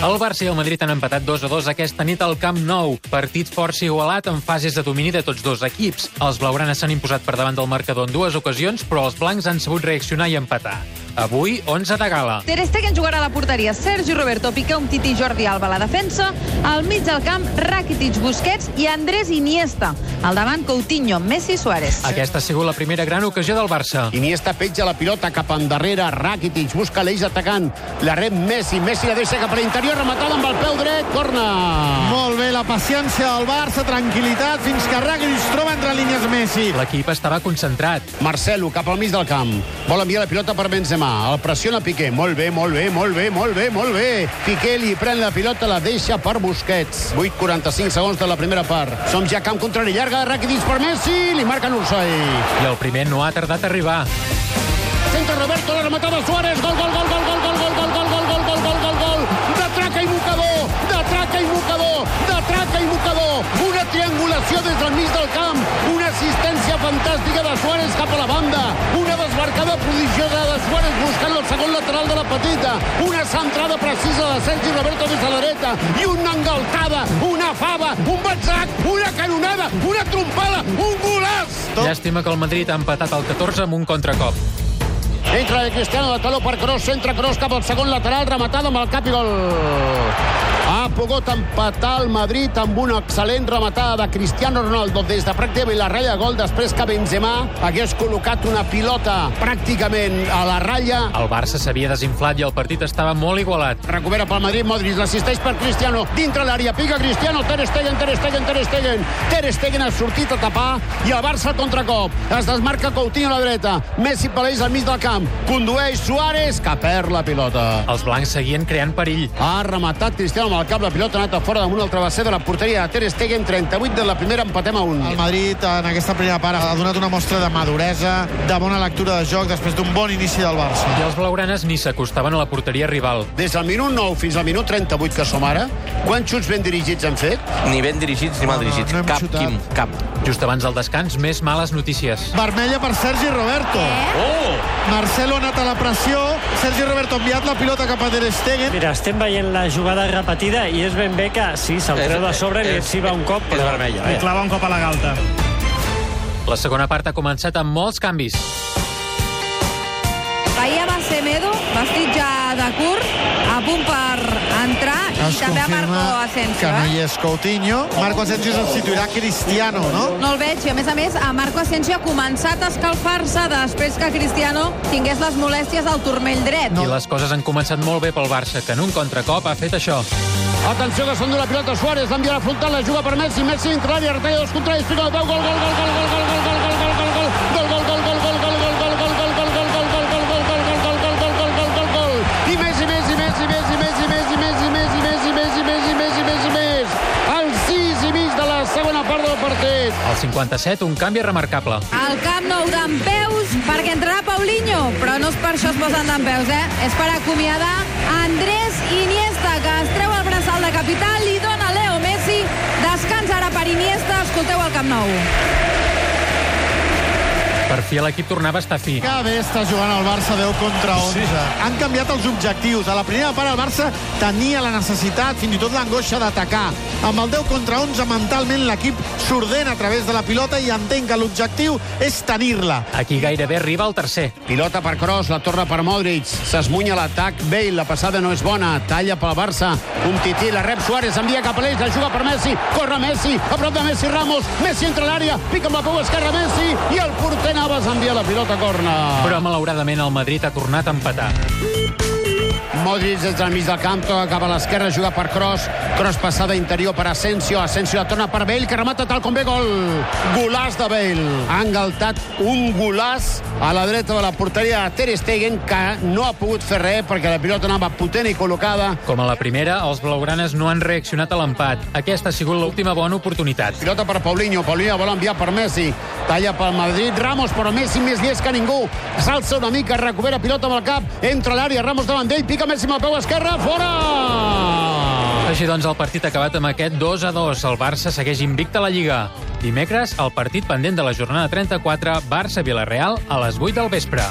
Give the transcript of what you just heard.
El Barça i el Madrid han empatat 2 a 2 aquesta nit al Camp Nou. Partit força igualat amb fases de domini de tots dos equips. Els blaugranes s'han imposat per davant del marcador en dues ocasions, però els blancs han sabut reaccionar i empatar. Avui, 11 de gala. Ter Stegen jugarà a la porteria Sergi Roberto, Piqué, Umtiti, Jordi Alba a la defensa. Al mig del camp, Rakitic, Busquets i Andrés Iniesta. Al davant, Coutinho, Messi, Suárez. Aquesta ha sigut la primera gran ocasió del Barça. Iniesta petja la pilota cap endarrere. Rakitic busca l'eix atacant. La rep Messi. Messi la deixa cap a l'interior, rematada amb el peu dret. Corna. Molt bé, la paciència del Barça, tranquil·litat, fins que Rakitic es troba entre línies Messi. L'equip estava concentrat. Marcelo cap al mig del camp. Vol enviar la pilota per Benzema. El pressiona Piqué. Molt bé, molt bé, molt bé, molt bé, molt bé. Piqué li pren la pilota, la deixa per Busquets. 8-45 segons de la primera part. Som ja a camp contrari. Llarga de Rakitic per Messi. Li marquen Ursai. I el primer no ha tardat a arribar. Centre Roberto, la rematada Suárez. Gol, gol, gol, gol, gol, gol, gol, gol, gol, gol, gol, gol, gol, gol, gol. De traca i mocador. De traca i mocador. De traca i mocador. Una triangulació des del mig del camp. Una assistència fantàstica de Suárez cap a la banda. Prodigiosa de Suárez buscant el segon lateral de la petita. Una centrada precisa de Sergi Roberto des de la dreta. I una engaltada, una fava, un batzac, una canonada, una trompada, un golaç. Llàstima que el Madrid ha empatat al 14 amb un contracop. Entra de Cristiano de taló per Kroos, centra Kroos cap al segon lateral, rematada amb el cap i gol. Ha pogut empatar el Madrid amb una excel·lent rematada de Cristiano Ronaldo des de pràcticament la ratlla de gol després que Benzema hagués col·locat una pilota pràcticament a la ratlla. El Barça s'havia desinflat i el partit estava molt igualat. Recupera pel Madrid, Modric l'assisteix per Cristiano, dintre l'àrea, pica Cristiano, Ter Stegen, Ter Stegen, Ter Stegen. Ter Stegen ha sortit a tapar i el Barça contracop. Es desmarca Coutinho a la dreta, Messi paleix al mig del camp, condueix Suárez, que perd la pilota. Els blancs seguien creant perill. Ha rematat Cristiano el cap, la pilota ha anat a fora damunt el travesser de la porteria de Ter Stegen, 38 de la primera, empatem a un. El Madrid, en aquesta primera part, ha donat una mostra de maduresa, de bona lectura de joc, després d'un bon inici del Barça. I els blaugranes ni s'acostaven a la porteria rival. Des del minut 9 fins al minut 38 que som ara, quants xuts ben dirigits han fet? Ni ben dirigits ni mal No, no, dirigits. no hem cap, xutat. Quim, cap. Just abans del descans, més males notícies. Vermella per Sergi Roberto. Oh! Marcelo ha anat a la pressió, Sergi Roberto ha enviat la pilota cap a Ter Stegen. Mira, estem veient la jugada repetida i és ben bé que sí, se'l treu de sobre, li és- etziba un cop, però vermella, li vaja. clava un cop a la galta. La segona part ha començat amb molts canvis. Veiem a Semedo, vestit ja de curt, a punt per entrar, i Es també a Marco Asensio. que no Eh? hi és Coutinho. Marco Asensio substituirà Cristiano, no? No el veig, i a més a més, a Marco Asensio ha començat a escalfar-se després que Cristiano tingués les molèsties al turmell dret. I les coses han començat molt bé pel Barça, que en un contracop ha fet això. Atenció que s'endú la pilota Suárez, l'envia a la frontal, la juga per Messi, Messi entra l'àrea, retalla dos contraris, pica la peu, gol, gol, gol, gol, gol, gol, gol, gol, gol, gol, gol, Al 57, un canvi remarcable. Al Camp Nou d'en peus, perquè entrarà Paulinho, però no és per això es posen d'en peus, eh? És per acomiadar Andrés Iniesta, que es treu el braçal de capital, li dona Leo Messi, descans ara per Iniesta, escolteu el Camp Nou. Per fi l'equip tornava a estar fi. Que bé està jugant el Barça 10 contra 11. Sí. Han canviat els objectius. A la primera part el Barça tenia la necessitat, fins i tot l'angoixa d'atacar. Amb el 10 contra 11 mentalment l'equip s'ordena a través de la pilota i entén que l'objectiu és tenir-la. Aquí gairebé arriba el tercer. Pilota per Kroos, la torna per Modric. S'esmunya l'atac. Bale, la passada no és bona. Talla pel Barça. Un tití, la rep Suárez, envia cap a l'eix, la juga per Messi. Corre Messi, a prop de Messi Ramos. Messi entra a l'àrea, pica amb la peu esquerra Messi i el porter Navas envia la pilota a corna. Però malauradament el Madrid ha tornat a empatar. Modric des del mig del camp, toca cap a l'esquerra, juga per Cross, Cross passada interior per Asensio, Asensio la torna per Bale, que remata tal com ve gol. Golàs de Bale. Ha engaltat un golàs a la dreta de la porteria de Ter Stegen, que no ha pogut fer res perquè la pilota anava potent i col·locada. Com a la primera, els blaugranes no han reaccionat a l'empat. Aquesta ha sigut l'última bona oportunitat. Pilota per Paulinho, Paulinho vol enviar per Messi, talla pel Madrid, Ramos, però Messi més llest que ningú, s'alça una mica, recupera pilota amb el cap, entra a l'àrea, Ramos davant d'ell, pica Messi amb el peu esquerre, fora! Així doncs, el partit acabat amb aquest 2 a 2. El Barça segueix invicte a la Lliga. Dimecres, el partit pendent de la jornada 34, Barça-Vilareal, a les 8 del vespre.